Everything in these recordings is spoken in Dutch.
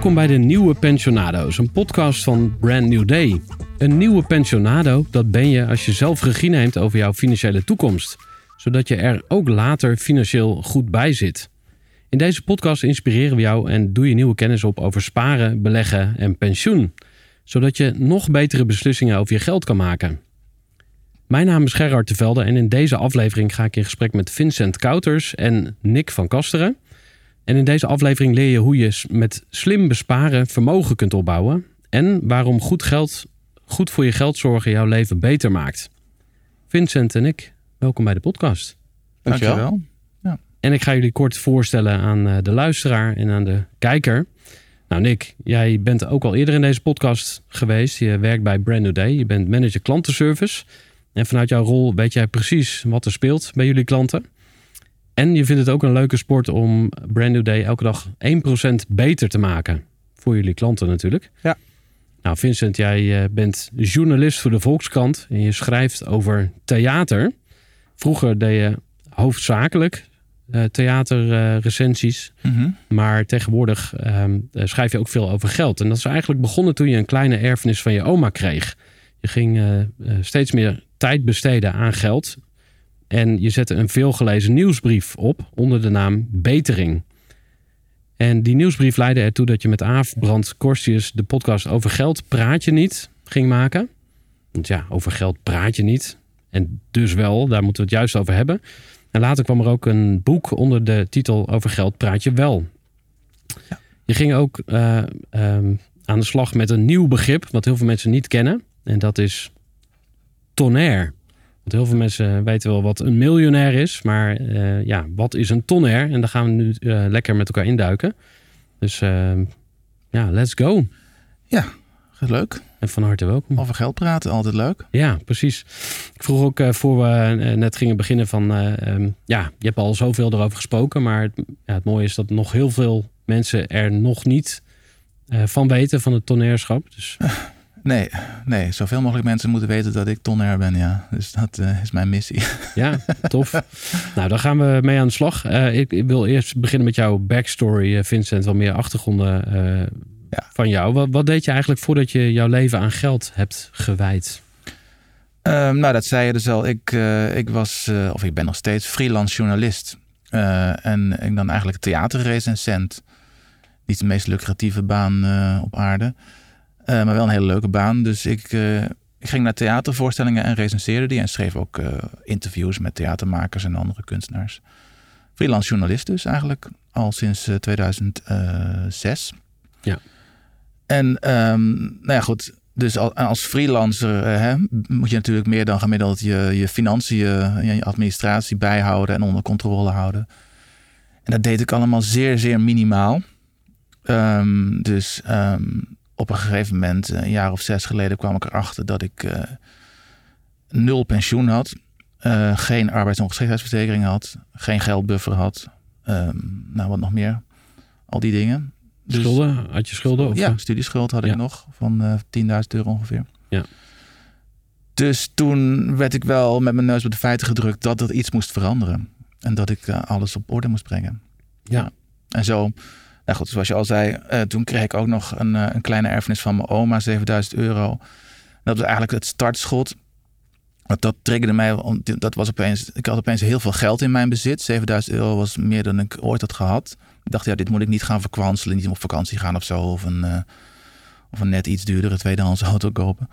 Welkom bij de Nieuwe Pensionado's, een podcast van Brand New Day. Een nieuwe pensionado, dat ben je als je zelf regie neemt over jouw financiële toekomst. Zodat je er ook later financieel goed bij zit. In deze podcast inspireren we jou en doe je nieuwe kennis op over sparen, beleggen en pensioen. Zodat je nog betere beslissingen over je geld kan maken. Mijn naam is Gerard de Velde en in deze aflevering ga ik in gesprek met Vincent Kouters en Nick van Kasteren. En in deze aflevering leer je hoe je met slim besparen vermogen kunt opbouwen en waarom goed geld, goed voor je geld zorgen jouw leven beter maakt. Vincent en ik, welkom bij de podcast. Dankjewel. Dankjewel. En ik ga jullie kort voorstellen aan eh, de luisteraar en aan de kijker. Nou, Nick, jij bent ook al eerder in deze podcast geweest. Je werkt bij Brand New Day. Je bent manager klantenservice. En vanuit jouw rol weet jij precies wat er speelt bij jullie klanten. En je vindt het ook een leuke sport om Brand New Day elke dag 1% beter te maken. Voor jullie klanten natuurlijk. Ja. Nou, Vincent, jij eh, bent journalist voor de Volkskrant. En je schrijft over theater. Vroeger deed je hoofdzakelijk eh, theaterrecensies. Mhm. Maar tegenwoordig ehm, eh, schrijf je ook veel over geld. En dat is eigenlijk begonnen toen je een kleine erfenis van je oma kreeg. Je ging eh, eh, steeds meer tijd besteden aan geld. En je zette een veelgelezen nieuwsbrief op onder de naam Betering. En die nieuwsbrief leidde ertoe dat je met Aaf Brand Korstius de podcast over geld praat je niet ging maken. Want ja, over geld praat je niet. En dus wel, daar moeten we het juist over hebben. En later kwam er ook een boek onder de titel Over geld praat je wel. Je ging ook eh, ehm, aan de slag met een nieuw begrip, wat heel veel mensen niet kennen. En dat is tonner. Want heel veel mensen weten wel wat een miljonair is. Maar eh, ja, wat is een tonner? En daar gaan we nu eh, lekker met elkaar induiken. Dus ehm, ja, let's go. Ja, leuk. En van harte welkom. Over geld praten, altijd leuk. Ja, precies. Ik vroeg ook uh, voor we net gingen beginnen van... Um, ja, je hebt al zoveel erover gesproken... maar het, ja, het mooie is dat nog heel veel mensen er nog niet van weten... van het toneerschap. Dus... Nee, nee, zoveel mogelijk mensen moeten weten dat ik tonair ben, ja. Dus dat is mijn missie. Ja, tof. nou, daar gaan we mee aan de slag. Ik, ik, wil eerst beginnen met jouw backstory, Vincent. Wat meer achtergronden ja. van jou. Wat, wat, deed je eigenlijk voordat je jouw leven aan geld hebt gewijd? Um, nou, dat zei je dus al. Ik, ik was, of ik ben nog steeds freelance journalist. En ik dan eigenlijk theaterrecensent. Niet de meest lucratieve baan op aarde. Maar wel een hele leuke baan. Dus ik, ik ging naar theatervoorstellingen en recenseerde die. En schreef ook interviews met theatermakers en andere kunstenaars. Freelance journalist dus eigenlijk. Al sinds 2006. Ja. En um, nou ja, goed. Dus als freelancer hè, moet je natuurlijk meer dan gemiddeld je, je financiën en je administratie bijhouden en onder controle houden. En dat deed ik allemaal zeer, zeer minimaal. Um, dus um, op een gegeven moment, een jaar of zes geleden, kwam ik erachter dat ik uh, nul pensioen had. Uh, geen arbeidsongeschiktheidsverzekering had. Geen geldbuffer had. nou, wat nog meer. Al die dingen. Dus, schulden? Had je schulden? Of? Ja, studieschuld had ja. ik nog van uh, 10.000 euro ongeveer. Ja. Dus toen werd ik wel met mijn neus op de feiten gedrukt dat er iets moest veranderen. En dat ik alles op orde moest brengen. Ja. ja. En zo, nou goed, zoals je al zei, uh, toen kreeg ik ook nog een, uh, een kleine erfenis van mijn oma, 7000 euro. Dat was eigenlijk het startschot. Want dat triggerde mij, dat was opeens, ik had opeens heel veel geld in mijn bezit. 7000 euro was meer dan ik ooit had gehad. Ik dacht, ja, dit moet ik niet gaan verkwanselen, niet op vakantie gaan of zo. Of een, uh, of een net iets duurdere tweedehands auto kopen.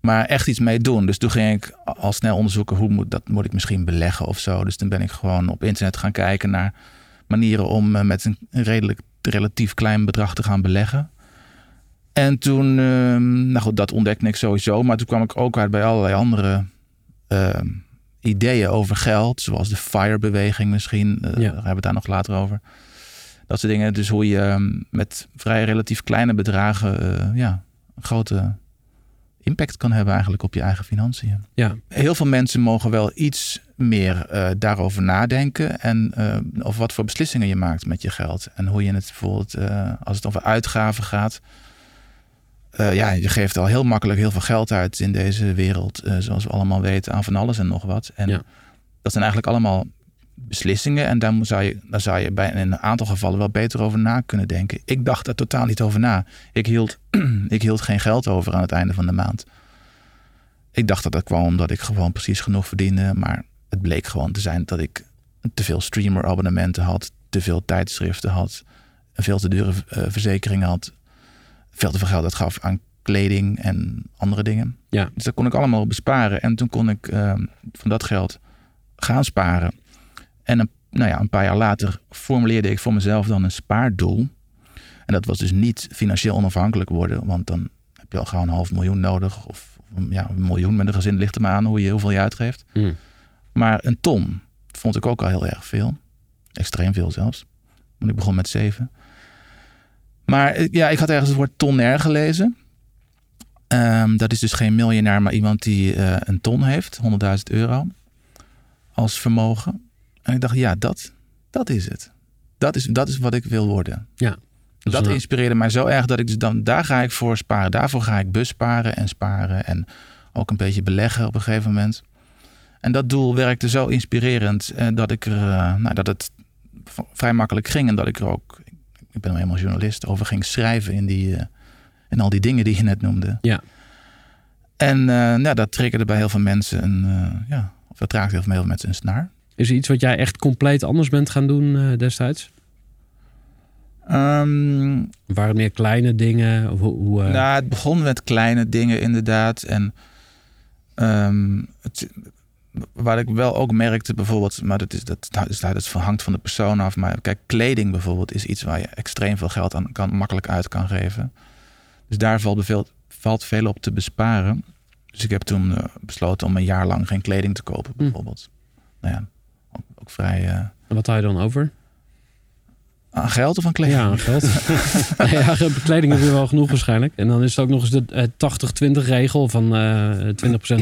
Maar echt iets mee doen. Dus toen ging ik al snel onderzoeken, hoe moet, dat moet ik misschien beleggen of zo. Dus toen ben ik gewoon op internet gaan kijken naar manieren om met een redelijk, relatief klein bedrag te gaan beleggen. En toen, uh, nou goed, dat ontdekte ik sowieso. Maar toen kwam ik ook uit bij allerlei andere uh, ideeën over geld. Zoals de FIRE-beweging misschien. Ja. Daar hebben we het daar nog later over. Dat soort dingen. Dus hoe je met vrij relatief kleine bedragen uh, ja, grote impact kan hebben eigenlijk op je eigen financiën. Ja. Heel veel mensen mogen wel iets meer uh, daarover nadenken. En uh, over wat voor beslissingen je maakt met je geld. En hoe je het bijvoorbeeld, uh, als het over uitgaven gaat. Uh, ja, je geeft al heel makkelijk heel veel geld uit in deze wereld. zoals we allemaal weten, aan van alles en nog wat. En ja. dat zijn eigenlijk allemaal beslissingen. En daar, zou je, daar zou je bij in een aantal gevallen wel beter over na kunnen denken. Ik dacht er totaal niet over na. Ik hield, ik hield geen geld over aan het einde van de maand. Ik dacht dat dat kwam omdat ik gewoon precies genoeg verdiende. Maar het bleek gewoon te zijn dat ik te veel streamer abonnementen had. Te veel tijdschriften had. Een veel te dure uh, verzekering had. Veel te veel geld dat gaf aan kleding en andere dingen. Ja. Dus dat kon ik allemaal besparen. En toen kon ik uh, van dat geld gaan sparen. En een, nou ja, een paar jaar later formuleerde ik voor mezelf dan een spaardoel. En dat was dus niet financieel onafhankelijk worden. Want dan heb je al gewoon een half miljoen nodig. Of ja, een miljoen met een gezin ligt er maar aan hoe je, hoeveel je uitgeeft. Mm. Maar een ton vond ik ook al heel erg veel. Extreem veel zelfs. Want ik begon met zeven. Maar eh, ja, ik had ergens het woord tonair gelezen. Um, dat is dus geen miljonair, maar iemand die uh, een ton heeft, 100.000 euro als vermogen. En ik dacht, ja, dat, dat is het. Dat is, dat is wat ik wil worden. Ja. Dus dat inspireerde mij zo erg dat ik dus dan, daar ga ik voor sparen. Daarvoor ga ik besparen en sparen en ook een beetje beleggen op een gegeven moment. En dat doel werkte zo inspirerend eh, dat ik er, uh, nou, dat het vrij makkelijk ging en dat ik er ook, ik ben helemaal journalist, over ging schrijven in die, uh, in al die dingen die je net noemde. Ja. En nou, dat triggerde bij heel veel mensen een, ja, of dat raakte heel veel mensen een snaar. Is er iets wat jij echt compleet anders bent gaan doen destijds? Um, Waren het meer kleine dingen? Of hoe, uh... Nou, het begon met kleine dingen inderdaad. En um, het, waar ik wel ook merkte bijvoorbeeld, maar dat, is, dat, dat, dat hangt van de persoon af. Maar kijk, kleding bijvoorbeeld is iets waar je extreem veel geld aan kan, makkelijk uit kan geven. Dus daar valt veel, valt veel op te besparen. Dus ik heb toen uh, besloten om een jaar lang geen kleding te kopen bijvoorbeeld. Hm. Nou ja, ook, vrij... En wat had je dan over? Aan geld of aan kleding? Ja, aan geld. ja, kleding heb je wel genoeg waarschijnlijk. En dan is het ook nog eens de uh, 80-20 regel van uh,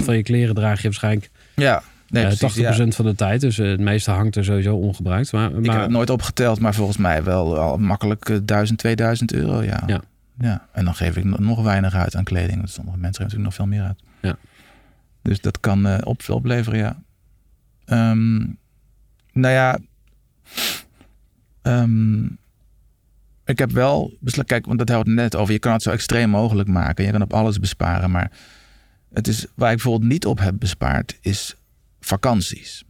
20% van je kleren draag je waarschijnlijk ja, nee, uh, precies, 80% ja. van de tijd. Dus uh, het meeste hangt er sowieso ongebruikt. Maar, maar... Ik heb het nooit opgeteld, maar volgens mij wel al makkelijk uh, 1000, 2000 euro. Ja. Ja. ja. En dan geef ik nog weinig uit aan kleding. Want sommige mensen geven natuurlijk nog veel meer uit. Ja. Dus dat kan op, opleveren, ja. Um, nou ja. Um, ik heb wel kijk, want dat helpt net over. Je kan het zo extreem mogelijk maken. Je kan op alles besparen. Maar het is, waar ik bijvoorbeeld niet op heb bespaard, is vakanties.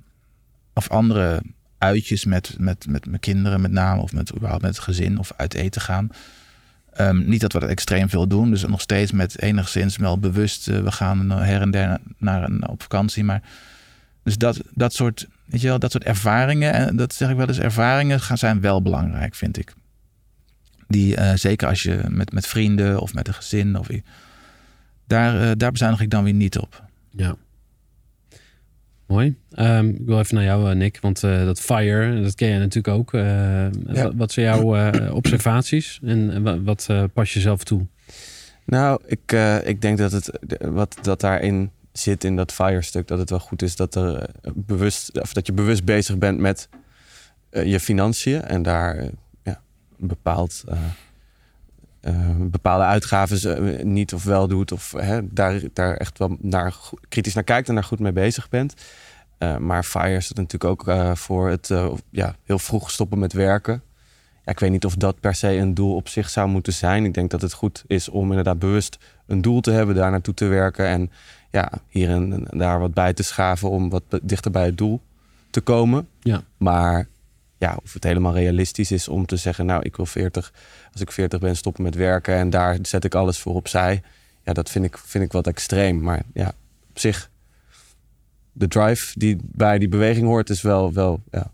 Of andere uitjes met, met, met mijn kinderen met name. Of met, überhaupt met het gezin of uit eten gaan. Um, niet dat we dat extreem veel doen. Dus nog steeds met enigszins wel bewust. Uh, we gaan her en der naar, naar, op vakantie. Maar dus dat, dat soort, weet je wel, dat soort ervaringen. En dat zeg ik wel eens, ervaringen gaan, zijn wel belangrijk, vind ik. Die uh, zeker als je met, met vrienden of met een gezin. Of, daar, uh, daar bezuinig ik dan weer niet op. Ja. Mooi. Um, ik wil even naar jou, Nick. Want uh, dat FIRE, dat ken je natuurlijk ook. Ja. Wat, wat, zijn jouw observaties? En wat pas je zelf toe? Nou, ik, ik denk dat het wat dat daarin zit in dat FIRE-stuk, dat het wel goed is dat, er, bewust, of dat je bewust bezig bent met je financiën. En daar ja, een bepaald bepaalde uitgaven niet of wel doet. Of hè, daar, daar echt wel naar, kritisch naar kijkt en daar goed mee bezig bent. Maar FIRE is natuurlijk ook voor het ja, heel vroeg stoppen met werken. Ja, ik weet niet of dat per se een doel op zich zou moeten zijn. Ik denk dat het goed is om inderdaad bewust een doel te hebben, daar naartoe te werken. En ja, hier en daar wat bij te schaven om wat dichter bij het doel te komen. Ja. Maar ja, of het helemaal realistisch is om te zeggen, nou, ik wil 40, als ik 40 ben, stoppen met werken en daar zet ik alles voor opzij. Ja, dat vind ik, vind ik wat extreem. Maar ja, op zich, de drive die bij die beweging hoort, is wel, wel ja,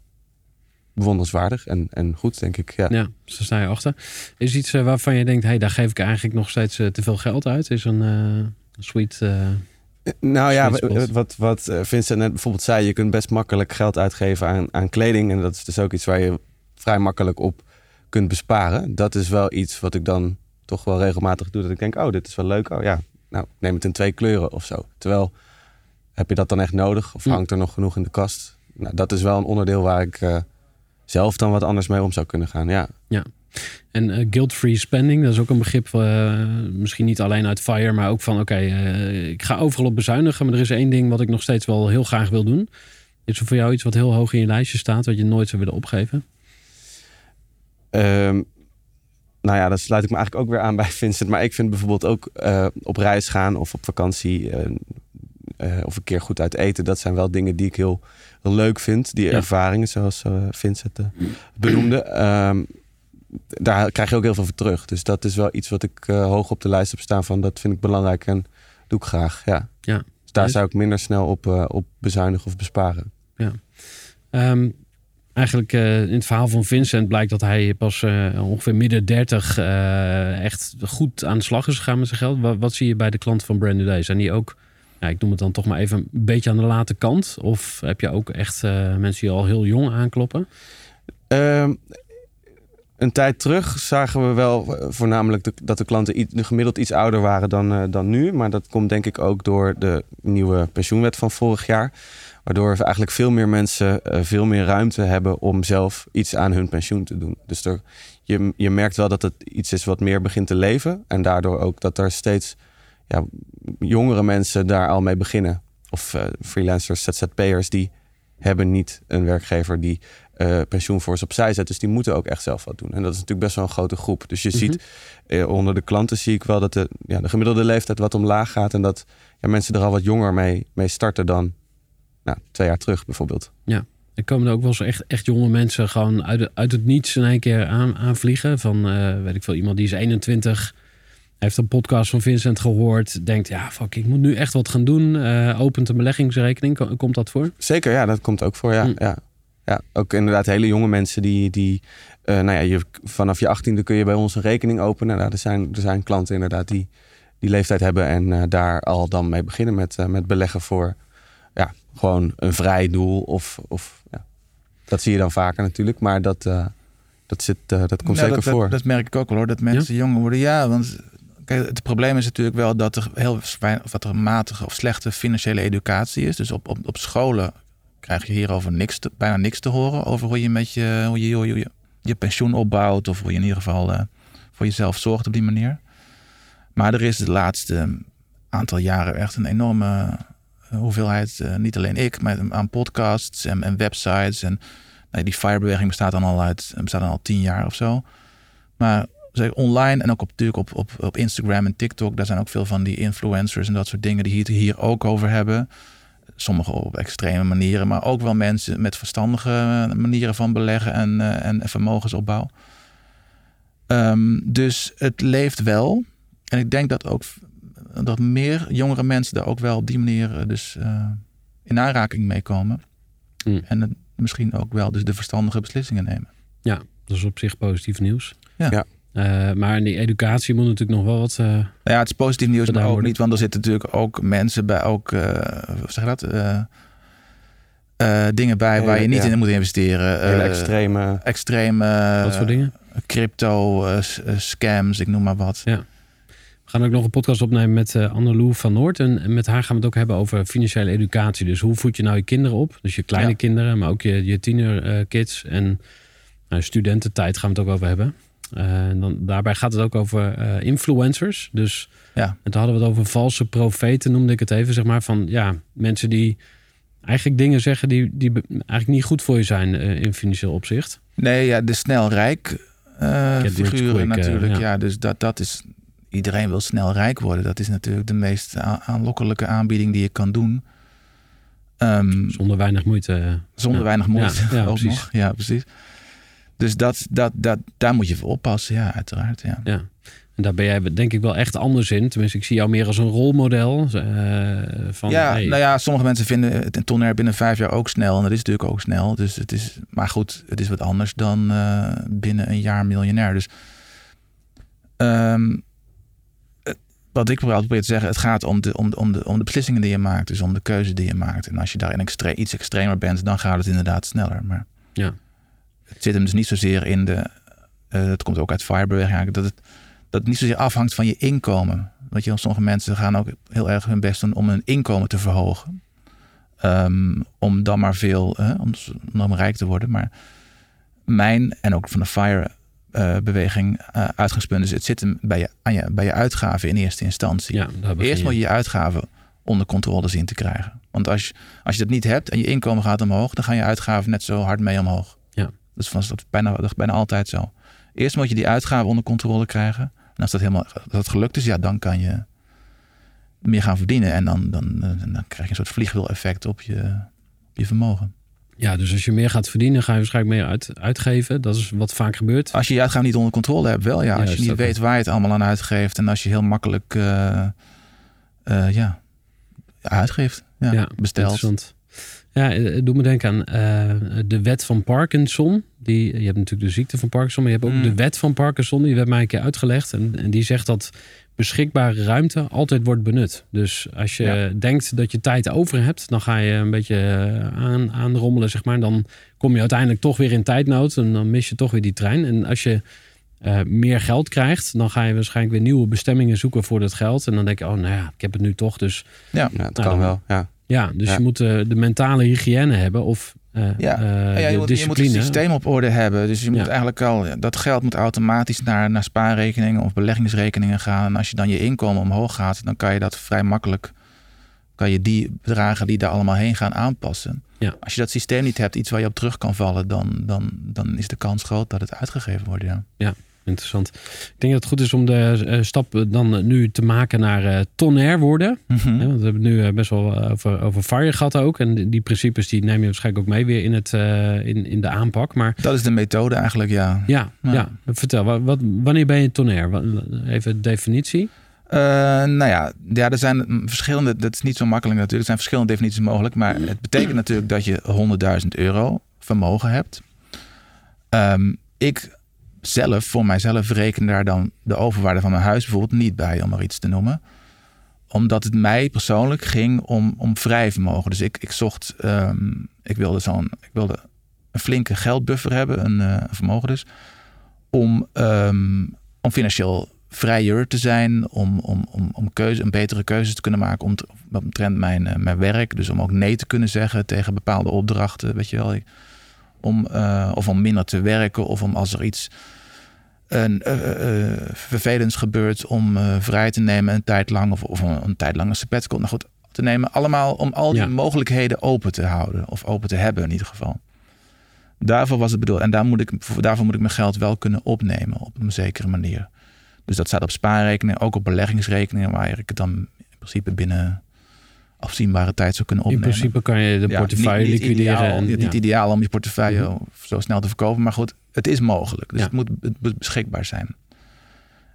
bewonderenswaardig en, en goed, denk ik. Ja, ja daar sta je achter. Is iets uh, waarvan je denkt, hey, daar geef ik eigenlijk nog steeds uh, te veel geld uit? Is een uh, sweet. Nou ja, wat, wat Vincent net bijvoorbeeld zei, je kunt best makkelijk geld uitgeven aan, aan kleding. En dat is dus ook iets waar je vrij makkelijk op kunt besparen. Dat is wel iets wat ik dan toch wel regelmatig doe. Dat ik denk, oh, dit is wel leuk. Oh ja, nou, neem het in twee kleuren of zo. Terwijl, heb je dat dan echt nodig? Of hangt er nog genoeg in de kast? Nou, dat is wel een onderdeel waar ik uh, zelf dan wat anders mee om zou kunnen gaan, ja. Ja. En uh, guilt-free spending, dat is ook een begrip, uh, misschien niet alleen uit FIRE, maar ook van oké, okay, uh, ik ga overal op bezuinigen, maar er is één ding wat ik nog steeds wel heel graag wil doen. Is er voor jou iets wat heel hoog in je lijstje staat, wat je nooit zou willen opgeven? Ehm, nou ja, dan sluit ik me eigenlijk ook weer aan bij Vincent. Maar ik vind bijvoorbeeld ook op reis gaan of op vakantie of een keer goed uit eten. Dat zijn wel dingen die ik heel, heel leuk vind. Die ervaringen, zoals Vincent benoemde. Um, daar krijg je ook heel veel voor terug. Dus dat is wel iets wat ik hoog op de lijst heb staan van dat vind ik belangrijk en doe ik graag. Ja. ja. Dus daar zou ik minder snel op, op bezuinigen of besparen. Ja. Um, eigenlijk uh, in het verhaal van Vincent blijkt dat hij pas ongeveer midden 30 uh, echt goed aan de slag is gegaan met zijn geld. Wat, wat zie je bij de klanten van Brand New Day? Zijn die ook, ja, ik noem het dan toch maar even een beetje aan de late kant? Of heb je ook echt mensen die al heel jong aankloppen? Ehm, een tijd terug zagen we wel voornamelijk de, dat de klanten gemiddeld iets ouder waren dan, dan nu. Maar dat komt denk ik ook door de nieuwe pensioenwet van vorig jaar. Waardoor we eigenlijk veel meer mensen uh, veel meer ruimte hebben om zelf iets aan hun pensioen te doen. Dus er, je, je merkt wel dat het iets is wat meer begint te leven. En daardoor ook dat er steeds ja, jongere mensen daar al mee beginnen. Of freelancers, ZZP'ers, die hebben niet een werkgever die uh, pensioen voor ze opzij zet. Dus die moeten ook echt zelf wat doen. En dat is natuurlijk best wel een grote groep. Dus je mm -hmm. ziet onder de klanten zie ik wel dat de, ja, de gemiddelde leeftijd wat omlaag gaat. En dat ja, mensen er al wat jonger mee, mee starten dan nou, twee jaar terug bijvoorbeeld. Ja, er komen er ook wel eens echt, echt jonge mensen gewoon uit, uit het niets in één keer aan, aanvliegen. Van, uh, weet ik veel, iemand die is 21, heeft een podcast van Vincent gehoord. Denkt, ja, fuck, ik moet nu echt wat gaan doen. Uh, opent een beleggingsrekening. Komt dat voor? Zeker, ja, dat komt ook voor, ja. Hm. ja. Ja, ook inderdaad hele jonge mensen die, die uh, nou ja, je, vanaf je achttiende kun je bij ons een rekening openen. Nou, er, zijn, er zijn klanten inderdaad die die leeftijd hebben en uh, daar al dan mee beginnen met, uh, met beleggen voor ja, gewoon een vrij doel. Of, of, ja. Dat zie je dan vaker natuurlijk, maar dat, uh, dat, zit, uh, dat komt nou, zeker dat, voor. Dat, dat, merk ik ook wel hoor, dat mensen ja? jonger worden. Ja, want kijk, het probleem is natuurlijk wel dat er heel weinig, wat er een matige of slechte financiële educatie is. Dus op, op, op scholen krijg je hierover niks te, bijna niks te horen. Over hoe je met je, hoe je, je, je pensioen opbouwt. Of hoe je in ieder geval uh, voor jezelf zorgt op die manier. Maar er is de laatste aantal jaren echt een enorme hoeveelheid, uh, niet alleen ik, maar aan podcasts en, en websites. En nou, die firebeweging bestaat dan al uit, bestaat dan al tien jaar of zo. Maar zeg, online en ook op, natuurlijk op, op, op Instagram en TikTok, daar zijn ook veel van die influencers en dat soort dingen die het hier ook over hebben. Sommigen op extreme manieren, maar ook wel mensen met verstandige manieren van beleggen en, uh, en vermogensopbouw. Um, dus het leeft wel. En ik denk dat ook dat meer jongere mensen daar ook wel op die manier dus uh, in aanraking mee komen. Mm. En misschien ook wel dus de verstandige beslissingen nemen. Ja, dat is op zich positief nieuws. Ja. ja. Uh, maar in die educatie moet natuurlijk nog wel wat. nou ja, het is positief nieuws, maar ook worden. niet, want er zitten natuurlijk ook mensen bij, ook, hoe zeg je dat? dingen bij Hele, waar je niet ja. in moet investeren. Hele extreme. Extreme. Wat voor dingen? Crypto, scams, ik noem maar wat. Ja. We gaan ook nog een podcast opnemen met uh, Annelou van Noord. En, en, met haar gaan we het ook hebben over financiële educatie. Dus hoe voed je nou je kinderen op? Dus je kleine ja. kinderen, maar ook je, je tienerkids. Uh, en nou, studententijd gaan we het ook over hebben. En dan, daarbij gaat het ook over influencers. Dus ja. en toen hadden we het over valse profeten, noemde ik het even. Zeg maar van ja, mensen die eigenlijk dingen zeggen die, die eigenlijk niet goed voor je zijn in financieel opzicht. Nee, ja, de snel rijk figuren quick, natuurlijk. ja. ja, dus dat, dat is iedereen wil snel rijk worden. Dat is natuurlijk de meest aanlokkelijke aanbieding die je kan doen. Um, zonder weinig moeite. Zonder ja. weinig moeite ja, ja, ook precies. nog. Ja, precies. Dus dat, dat, dat, daar moet je voor oppassen, ja, uiteraard. Ja. ja. En daar ben jij denk ik wel echt anders in. Tenminste, ik zie jou meer als een rolmodel. Uh, van, ja, hey. nou ja, sommige mensen vinden het tonair binnen vijf jaar ook snel. En dat is natuurlijk ook snel. Dus het is, maar goed, het is wat anders dan uh, binnen een jaar miljonair. Dus um, wat ik probeer te zeggen, het gaat om de, om, de, om, de, om de beslissingen die je maakt. Dus om de keuze die je maakt. En als je daarin extre iets extremer bent, dan gaat het inderdaad sneller. Maar ja. Het zit hem dus niet zozeer in de... Uh, dat komt ook uit firebeweging eigenlijk. Dat het, dat het niet zozeer afhangt van je inkomen. Want je, sommige mensen gaan ook heel erg hun best doen om hun inkomen te verhogen. Um, om dan maar veel, uh, om, om dan rijk te worden. Maar mijn en ook van de fire uh, beweging uh, uitgangspunt is. Het zit hem bij je, aan je, bij je uitgaven in eerste instantie. Ja, Eerst moet je je uitgaven onder controle zien te krijgen. Want als je, als je dat niet hebt en je inkomen gaat omhoog, dan gaan je uitgaven net zo hard mee omhoog. Dus dat is bijna, dat bijna altijd zo. Eerst moet je die uitgaven onder controle krijgen. En als dat helemaal als dat gelukt is, ja, dan kan je meer gaan verdienen. En dan, dan, dan krijg je een soort vliegwiel-effect op je, op je vermogen. Ja, dus als je meer gaat verdienen, ga je waarschijnlijk meer uit, uitgeven. Dat is wat vaak gebeurt. Als je je uitgaven niet onder controle hebt, wel ja. Als je niet weet waar je het allemaal aan uitgeeft. En als je heel makkelijk eh, eh, ja, uitgeeft. Ja, Ja, bestelt. Ja, eh, het doet me denken aan eh, de wet van Parkinson. Die, je hebt natuurlijk de ziekte van Parkinson, maar je hebt ook Mm. de wet van Parkinson. Die werd mij een keer uitgelegd. En, en die zegt dat beschikbare ruimte altijd wordt benut. Dus als je Ja. denkt dat je tijd over hebt, dan ga je een beetje eh, aan, aanrommelen, zeg maar. Dan kom je uiteindelijk toch weer in tijdnood en dan mis je toch weer die trein. En als je eh, meer geld krijgt, dan ga je waarschijnlijk weer nieuwe bestemmingen zoeken voor dat geld. En dan denk je, oh nou ja, ik heb het nu toch, dus Ja. Het Nou, kan dan- wel. Ja. Ja, dus Ja. je moet eh, de mentale hygiëne hebben of eh, Ja. eh, Ja, je, moet, je moet het systeem op orde hebben. Dus je moet Ja. eigenlijk al, dat geld moet automatisch naar, naar spaarrekeningen of beleggingsrekeningen gaan. En als je dan je inkomen omhoog gaat, dan kan je dat vrij makkelijk, kan je die bedragen die daar allemaal heen gaan aanpassen. Ja. Als je dat systeem niet hebt, iets waar je op terug kan vallen, dan, dan, dan is de kans groot dat het uitgegeven wordt. Ja. Interessant. Ik denk dat het goed is om de eh, stap dan eh, nu te maken naar eh tonair worden. Mhm. Want we hebben nu best wel over, over FIRE gehad ook. En die, die principes die neem je waarschijnlijk ook mee weer in, het, in, in de aanpak. Maar Dat is de methode eigenlijk, ja. ja, ja. Ja. vertel. Wat, wat, wanneer ben je tonair? Even de definitie. Nou ja, ja, er zijn mm, verschillende. Dat is niet zo makkelijk natuurlijk. Er zijn verschillende definities mogelijk. Maar het betekent natuurlijk dat je 100.000 euro vermogen hebt. Ehm, ik zelf, voor mijzelf, reken daar dan de overwaarde van mijn huis bijvoorbeeld niet bij, om maar iets te noemen. Omdat het mij persoonlijk ging om, om vrij vermogen. Dus ik, ik zocht, ehm, ik wilde zo'n, ik wilde een flinke geldbuffer hebben, een eh, vermogen dus, om, ehm, om financieel vrijer te zijn, om, om, om, om keuze, een betere keuze te kunnen maken om mijn, eh, mijn werk. Dus om ook nee te kunnen zeggen tegen bepaalde opdrachten, weet je wel. Om, eh, of om minder te werken, of om als er iets een, eh, vervelends gebeurt, om vrij te nemen een tijd lang, of, of een, een tijd lang een sabbatical, nou goed, te nemen. Allemaal om al die Ja. mogelijkheden open te houden, of open te hebben in ieder geval. Daarvoor was het bedoeld. En daar moet ik, daarvoor moet ik mijn geld wel kunnen opnemen op een zekere manier. Dus dat staat op spaarrekeningen, ook op beleggingsrekeningen, waar ik het dan in principe binnen afzienbare tijd zou kunnen In opnemen. principe kan je de Ja, portefeuille niet- niet liquideren. Ideaal, en, niet, ja. niet ideaal om je portefeuille Mhm. zo snel te verkopen, maar goed, het is mogelijk. Dus Ja. het moet beschikbaar zijn.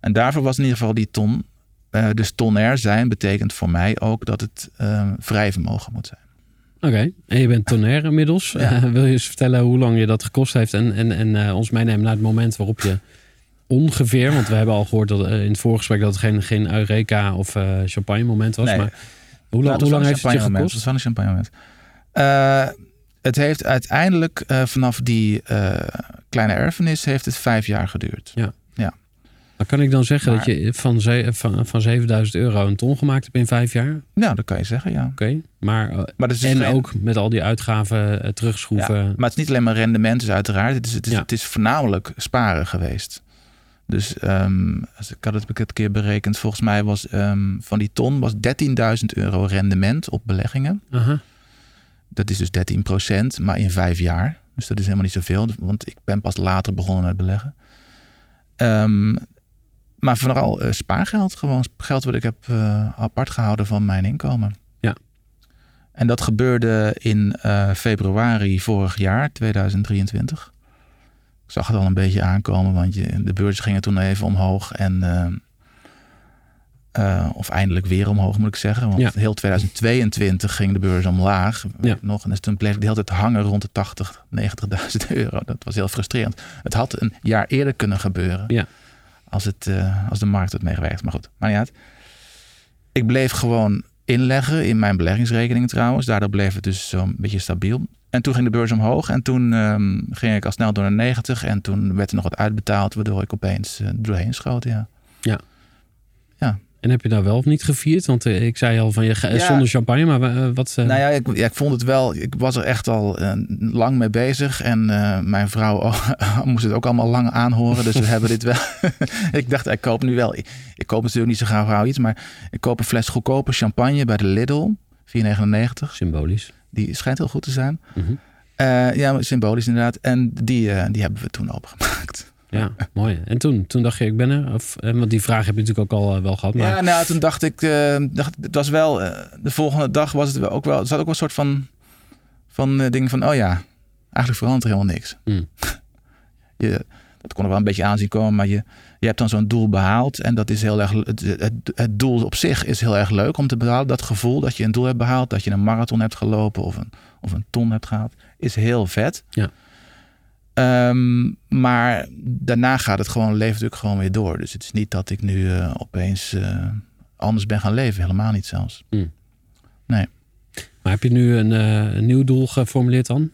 En daarvoor was in ieder geval die ton. eh, dus tonair zijn betekent voor mij ook dat het eh, vrij vermogen moet zijn. Oké, en je bent tonair inmiddels. Wil je eens vertellen hoe lang je dat gekost heeft en, en, en eh, ons meenemen naar het moment waarop je ongeveer, want we hebben al gehoord dat, eh, in het voorgesprek dat het geen, geen Eureka of champagne moment was. Nee. Maar hoe, lang Nou, hoe lang was heeft het je gekost? Het was wel een champagne moment. Eh, het heeft uiteindelijk eh, vanaf die eh, kleine erfenis heeft het vijf jaar geduurd. Dan kan ik dan zeggen Maar- dat je van, ze- van, van 7000 euro een ton gemaakt hebt in vijf jaar? Oké, Nou, dat kan je zeggen, ja. maar eh, Maar, dat is dus en geen- ook met al die uitgaven terugschroeven. Ja, maar het is niet alleen maar rendement, dus uiteraard. Het is, het is, Ja. het is voornamelijk sparen geweest. Dus ehm, als ik had het een keer berekend, volgens mij was ehm, van die ton was 13.000 euro rendement op beleggingen. Aha. Dat is dus 13% maar in vijf jaar. Dus dat is helemaal niet zoveel, want ik ben pas later begonnen met beleggen. Ehm, maar vooral eh, spaargeld, gewoon geld wat ik heb eh, apart gehouden van mijn inkomen. Ja. En dat gebeurde in eh, februari vorig jaar, 2023. Ik zag het al een beetje aankomen, want je, de beurs gingen toen even omhoog. En, ehm, eh, of eindelijk weer omhoog, moet ik zeggen. Want Ja. heel 2022 ging de beurs omlaag. Ja. Nog, en dus toen bleef ik de hele tijd hangen rond de 80, 90.000 euro. Dat was heel frustrerend. Het had een jaar eerder kunnen gebeuren. Ja. Als, het, eh, als de markt het meegewerkt. Maar goed, maar uit. Ik bleef gewoon inleggen in mijn beleggingsrekening trouwens. Daardoor bleef het dus zo'n beetje stabiel. En toen ging de beurs omhoog. En toen ehm, ging ik al snel door naar 90. En toen werd er nog wat uitbetaald. Waardoor ik opeens eh, doorheen schoot, ja. Ja. Ja, En heb je daar wel of niet gevierd? Want eh, ik zei al van je Ja. zonder champagne, maar eh, wat... Nou ja ik, ja, ik vond het wel. Ik was er echt al lang mee bezig. En mijn vrouw oh, moest het ook allemaal lang aanhoren. Dus we hebben dit wel. ik dacht, ik koop nu wel. Ik, ik koop natuurlijk niet zo gauw iets. Maar ik koop een fles goedkope champagne bij de Lidl. 4,99. Symbolisch. Die schijnt heel goed te zijn. Mhm. Eh, ja, symbolisch inderdaad. En die, eh, die hebben we toen opengemaakt. Ja, mooi. En toen, toen dacht je, ik ben er? Of, eh, want die vraag heb je natuurlijk ook al wel gehad. Maar Ja, nou, toen dacht ik, dacht, het was wel, de volgende dag was het ook wel, er zat ook wel een soort van, van dingen van, oh ja, eigenlijk verandert er helemaal niks. Hmm. Je, dat kon er wel een beetje aanzien komen, maar je, je hebt dan zo'n doel behaald en dat is heel erg, het, het, het doel op zich is heel erg leuk om te behalen. Dat gevoel dat je een doel hebt behaald, dat je een marathon hebt gelopen of een, of een ton hebt gehaald, is heel vet. Ja. Ehm, maar daarna gaat het gewoon, leeft natuurlijk gewoon weer door. Dus het is niet dat ik nu eh, opeens eh, anders ben gaan leven. Helemaal niet zelfs. Maar heb je nu een, eh, een nieuw doel geformuleerd dan?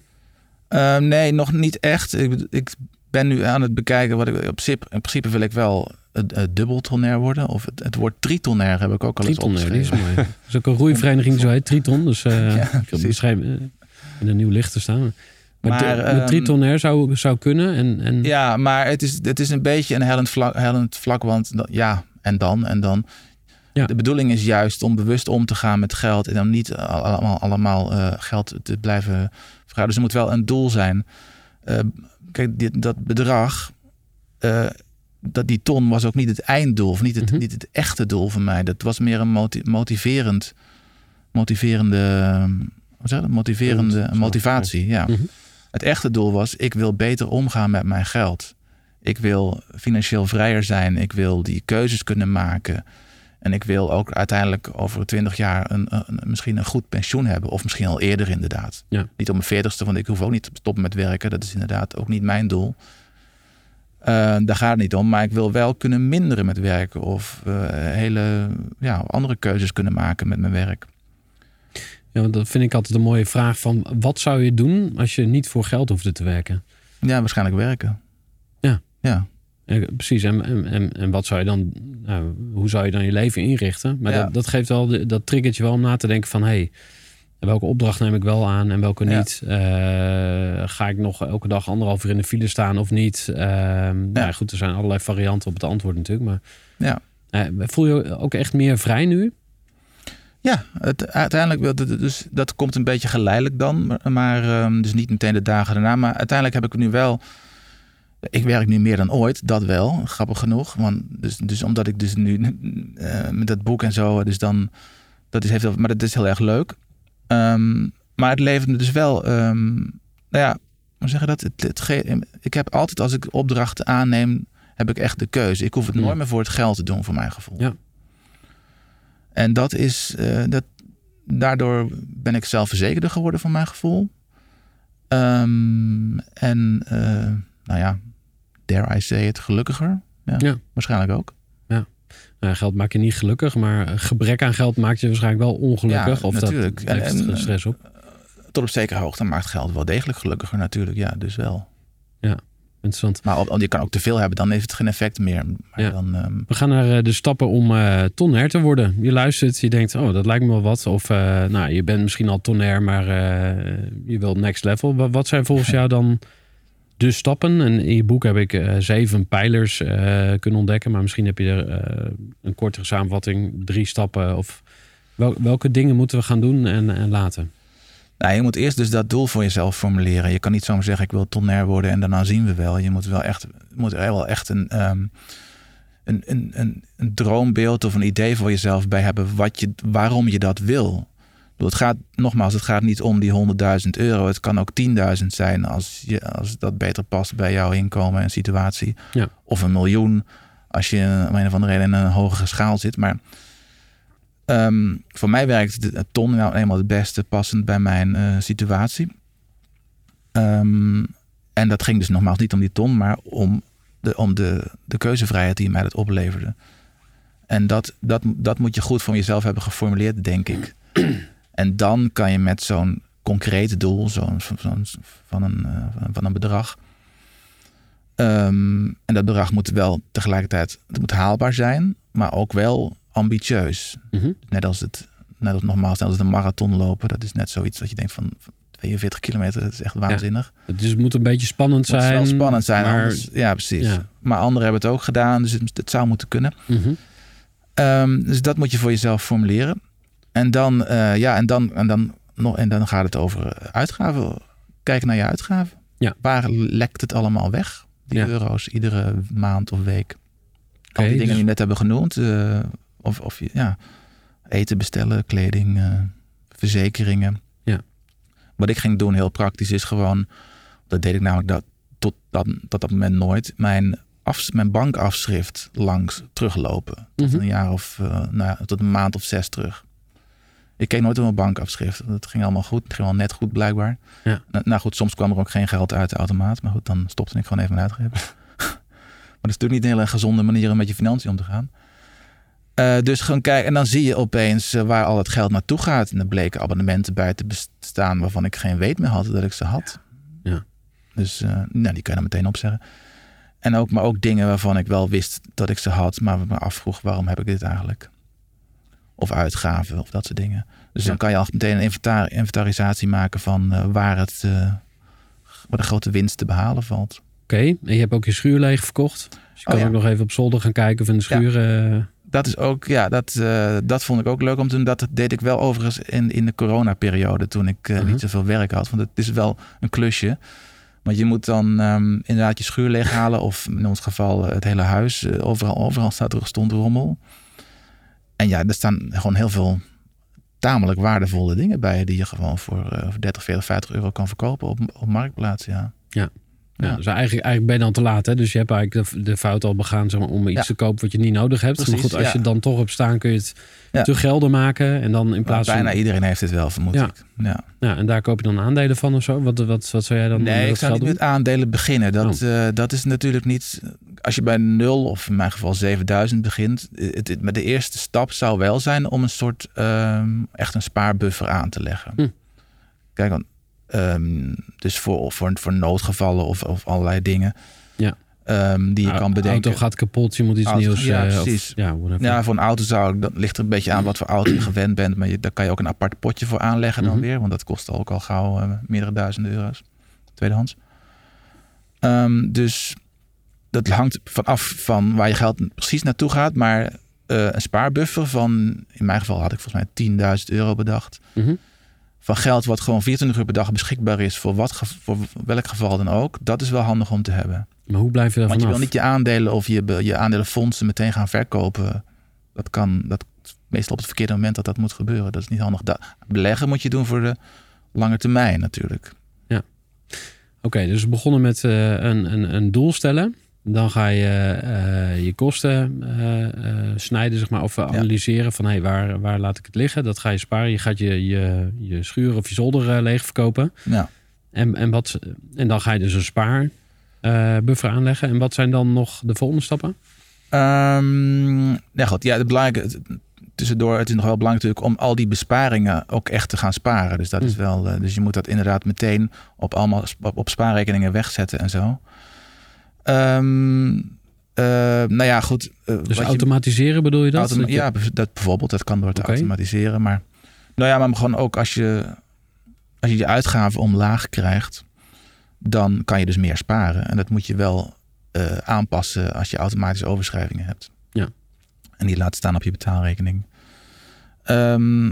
Ehm, nee, nog niet echt. Ik, ik ben nu aan het bekijken wat ik op zip. In principe wil ik wel het, het dubbeltonair worden. Of het, het woord tritonair heb ik ook al eens nee, die is opgeschreven. mooi. Er is ook een roeivereniging zo heet, Triton. Dus eh Ja, ik eh, in een nieuw licht te staan. Maar, Maar, de- ehm, Tritonair zou, zou kunnen. En, en Ja, maar het is, het is een beetje een hellend vlak, hellend vlak want ja, en dan, en dan. Ja. De bedoeling is juist om bewust om te gaan met geld en dan niet al- allemaal, allemaal eh, geld te blijven vragen. Dus er moet wel een doel zijn. Kijk, dit, dat bedrag, eh, dat die ton was ook niet het einddoel of niet het, Mhm. niet het echte doel voor mij. Dat was meer een moti- motiverend, motiverende, wat zeg dat? motiverende motivatie. Ja. Mhm. Het echte doel was, ik wil beter omgaan met mijn geld. Ik wil financieel vrijer zijn. Ik wil die keuzes kunnen maken. En ik wil ook uiteindelijk over twintig jaar een, een, misschien een goed pensioen hebben. Of misschien al eerder inderdaad. Ja. Niet op mijn veertigste, want ik hoef ook niet te stoppen met werken. Dat is inderdaad ook niet mijn doel. Eh, daar gaat het niet om. Maar ik wil wel kunnen minderen met werken. Of eh, hele ja, andere keuzes kunnen maken met mijn werk. ja, want dat vind ik altijd een mooie vraag van... Wat zou je doen als je niet voor geld hoefde te werken? Ja, waarschijnlijk werken. Ja. Ja. Ja, precies. En, en, en, en wat zou je dan... Nou, hoe zou je dan je leven inrichten? Maar Ja. dat, dat geeft wel... de- Dat triggert je wel om na te denken van... Hey, welke opdracht neem ik wel aan en welke Ja. niet? Eh, ga ik nog elke dag anderhalf uur in de file staan of niet? Ehm, Nou ja, goed, er zijn allerlei varianten op het antwoord natuurlijk. Maar Ja. eh, voel je je ook echt meer vrij nu? Ja, het, uiteindelijk, dus dat komt een beetje geleidelijk dan. Maar, maar ehm, dus niet meteen de dagen daarna. Maar uiteindelijk heb ik nu wel... Ik werk nu meer dan ooit, dat wel. Grappig genoeg. Want dus, dus omdat ik dus nu eh, met dat boek en zo... Dus dan, dat is, heeft, maar dat is heel erg leuk. Ehm, maar het levert me dus wel... ehm, nou ja, hoe zeg je dat? Het, ik heb altijd als ik opdrachten aanneem... heb ik echt de keuze. Ik hoef het nooit meer voor het geld te doen, voor mijn gevoel. Ja. En dat is, eh, dat, daardoor ben ik zelfverzekerder geworden van mijn gevoel. Ehm, en, eh, nou ja, dare I say it, gelukkiger. Ja, Ja. Waarschijnlijk ook. Nou, geld maakt je niet gelukkig, maar gebrek aan geld maakt je waarschijnlijk wel ongelukkig. Ja, of natuurlijk. dat En- levert en- stress op. Tot op zekere hoogte maakt geld wel degelijk gelukkiger natuurlijk. Ja, dus wel. Interessant. Maar je kan ook te veel hebben, dan heeft het geen effect meer. Maar Ja. dan, ehm, We gaan naar eh, de stappen om eh tonair te worden. Je luistert, je denkt, oh, dat lijkt me wel wat. Of uh, nou, je bent misschien al tonair, maar uh, je wilt next level. Wat, wat zijn volgens jou dan de stappen? En in je boek heb ik uh, zeven pijlers uh, kunnen ontdekken. Maar misschien heb je er uh, een kortere samenvatting, drie stappen. Of wel, welke dingen moeten we gaan doen en, en laten? Nou, je moet eerst dus dat doel voor jezelf formuleren. Je kan niet zomaar zeggen, ik wil tonair worden en daarna zien we wel. Je moet wel echt, moet er wel echt een, um, een, een, een, een, droombeeld of een idee voor jezelf bij hebben wat je, waarom je dat wil. Het gaat, nogmaals, het gaat niet om die 100.000 euro. Het kan ook 10.000 zijn als, je, als dat beter past bij jouw inkomen en situatie. Ja. Of een miljoen als je om een of andere reden in een hogere schaal zit. Maar Um, voor mij werkt de ton nou eenmaal het beste passend bij mijn uh, situatie. Um, en dat ging dus nogmaals niet om die ton, maar om de, om de, de keuzevrijheid die mij dat opleverde. En dat, dat, dat moet je goed voor jezelf hebben geformuleerd, denk ik. En dan kan je met zo'n concreet doel, zo'n zo van, een, uh, van een bedrag. Um, en dat bedrag moet wel tegelijkertijd het moet haalbaar zijn, maar ook wel ambitieus. Mhm. Net als het, net als nogmaals, net als een marathon lopen. Dat is net zoiets dat je denkt van 42 kilometer, dat is echt waanzinnig. Dus het moet een beetje spannend Het moet zijn. wel spannend zijn. Maar, anders- ja, precies. Ja. Maar anderen hebben het ook gedaan, dus het, het zou moeten kunnen. Mhm. Ehm, dus dat moet je voor jezelf formuleren. En dan, eh, ja, en dan, en dan, nog, en dan gaat het over eh, uitgaven. Kijken naar je uitgaven. Ja. Waar lekt het allemaal weg? Die Ja. euro's iedere maand of week. Al die dingen dus- die we net hebben genoemd. eh, of, of ja, eten bestellen, kleding, verzekeringen. Ja. Wat ik ging doen, heel praktisch, is gewoon... Dat deed ik namelijk dat, tot, dat, tot dat moment nooit. Mijn, af, mijn bankafschrift langs teruglopen. Tot Mhm. een jaar of... nou, ja, tot een maand of zes terug. Ik keek nooit op mijn bankafschrift. Dat ging allemaal goed. Het ging wel net goed blijkbaar. Ja. Nou, nou goed, soms kwam er ook geen geld uit de automaat. Maar goed, dan stopte ik gewoon even met uitgeven. maar dat is natuurlijk niet een hele gezonde manier om met je financiën om te gaan. Eh, dus gewoon kijken. En dan zie je opeens eh, waar al het geld naartoe gaat. En er bleken abonnementen bij te bestaan waarvan ik geen weet meer had dat ik ze had. Ja. Dus eh, nou, die kan je dan meteen opzeggen. En ook, maar ook dingen waarvan ik wel wist dat ik ze had, maar me afvroeg waarom heb ik dit eigenlijk? Of uitgaven of dat soort dingen. Dus Ja. dan kan je al meteen een inventar- inventarisatie maken van eh, waar, het, eh, waar de grote winst te behalen valt. Oké, en je hebt ook je schuur leeg verkocht. Dus je Oh, kan ja. ook nog even op zolder gaan kijken of in de schuur... eh, Dat is ook, ja, dat, dat vond ik ook leuk om te doen. Dat deed ik wel overigens in, in de coronaperiode toen ik Mhm. niet zoveel werk had. Want het is wel een klusje. Want je moet dan ehm, inderdaad je schuur leeghalen. Of in ons geval het hele huis. Overal, overal staat er stond rommel. En ja, er staan gewoon heel veel tamelijk waardevolle dingen bij. Die je gewoon voor, voor 30, 40, 50 euro kan verkopen op, op Marktplaats. Ja. Ja. Ja, dus eigenlijk, eigenlijk ben je dan te laat. Hè? Dus je hebt eigenlijk de, de fout al begaan zeg maar, om iets Ja. te kopen wat je niet nodig hebt. maar goed, als ja. je dan toch hebt staan, kun je het te gelden maken. En dan in plaats bijna van. iedereen heeft het wel, vermoed Ja. ik. Ja. Ja, en daar koop je dan aandelen van of zo? Wat, wat, wat zou jij dan Nee, ik zou niet doen? met aandelen beginnen. Dat, eh, dat is natuurlijk niet. Als je bij 0 of in mijn geval 7000 begint. eh, Het, het- maar de eerste stap zou wel zijn om een soort ehm, echt een spaarbuffer aan te leggen. Hm. Kijk, want, ehm, dus voor, voor, voor noodgevallen of, of allerlei dingen. Ja. ehm, die je kan De bedenken. auto gaat kapot, je moet iets Auto- nieuws. ja, eh, of- precies. ja, whatever. Ja, voor een auto zou ik, dat ligt er een beetje aan wat voor auto je gewend bent. Maar je, daar kan je ook een apart potje voor aanleggen dan Mhm. weer. Want dat kost ook al gauw eh, meerdere duizenden euro's. Tweedehands. Ehm, dus dat hangt vanaf van waar je geld precies naartoe gaat. Maar eh, een spaarbuffer van, in mijn geval had ik volgens mij 10.000 euro bedacht. Mhm. Van geld wat gewoon 24 uur per dag beschikbaar is voor, wat, voor welk geval dan ook. Dat is wel handig om te hebben. Maar hoe blijf je daar Want je wil niet je aandelen of je, je aandelenfondsen meteen gaan verkopen. Dat kan dat, meestal op het verkeerde moment dat dat moet gebeuren. Dat is niet handig. Dat, beleggen moet je doen voor de lange termijn natuurlijk. Oké, dus we begonnen met eh, een, een, een doel stellen. Dan ga je eh, je kosten eh, eh, snijden, zeg maar, of analyseren van hey, waar, waar laat ik het liggen. Dat ga je sparen. Je gaat je, je, je schuur of je zolder leeg verkopen. Ja. En, en, wat, en dan ga je dus een spaarbuffer aanleggen. En wat zijn dan nog de volgende stappen? Ehm ja, goed. Ja, het belangrijke, tussendoor, het is nog wel belangrijk natuurlijk om al die besparingen ook echt te gaan sparen. Dus dat is Hm. wel, dus je moet dat inderdaad meteen op allemaal op spaarrekeningen wegzetten en zo. Ehm eh, nou ja, goed. eh, Dus je- automatiseren bedoel je dat? Automa- ja, dat bijvoorbeeld. Dat kan door te automatiseren. Maar, nou ja, maar gewoon ook als je, als je je uitgaven omlaag krijgt, dan kan je dus meer sparen. En dat moet je wel eh, aanpassen als je automatische overschrijvingen hebt. Ja. En die laten staan op je betaalrekening. Ehm,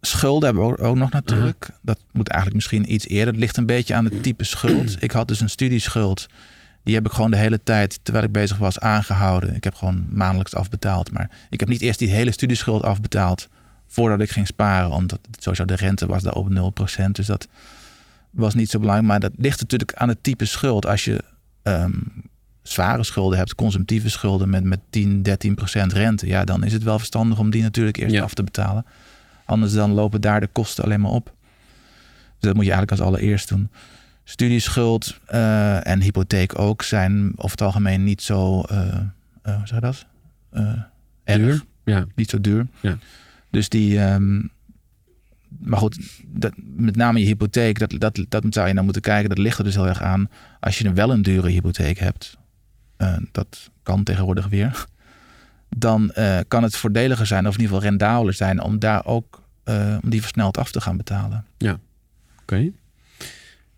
schulden hebben we ook, ook nog natuurlijk. Dat moet eigenlijk misschien iets eerder. Het ligt een beetje aan het type schuld. Ik had dus een studieschuld. Die heb ik gewoon de hele tijd, terwijl ik bezig was, aangehouden. Ik heb gewoon maandelijks afbetaald. Maar ik heb niet eerst die hele studieschuld afbetaald voordat ik ging sparen. Omdat sowieso de rente was daar op 0%. Dus dat was niet zo belangrijk. Maar dat ligt natuurlijk aan het type schuld. Als je ehm, zware schulden hebt, consumptieve schulden met, met 10, 13% rente. Ja, dan is het wel verstandig om die natuurlijk eerst Ja. af te betalen. Anders dan lopen daar de kosten alleen maar op. Dus dat moet je eigenlijk als allereerst doen. Studieschuld eh, en hypotheek ook zijn over het algemeen niet zo, eh, eh, hoe zeg je dat? Duur? Ja. Niet zo duur. Ja. Dus die, ehm, maar goed, dat, met name je hypotheek, dat, dat, dat zou je dan moeten kijken. Dat ligt er dus heel erg aan. Als je wel een dure hypotheek hebt, dat kan tegenwoordig weer. dan kan het voordeliger zijn, of in ieder geval rendabeler zijn, om daar ook om die versneld af te gaan betalen. Oké.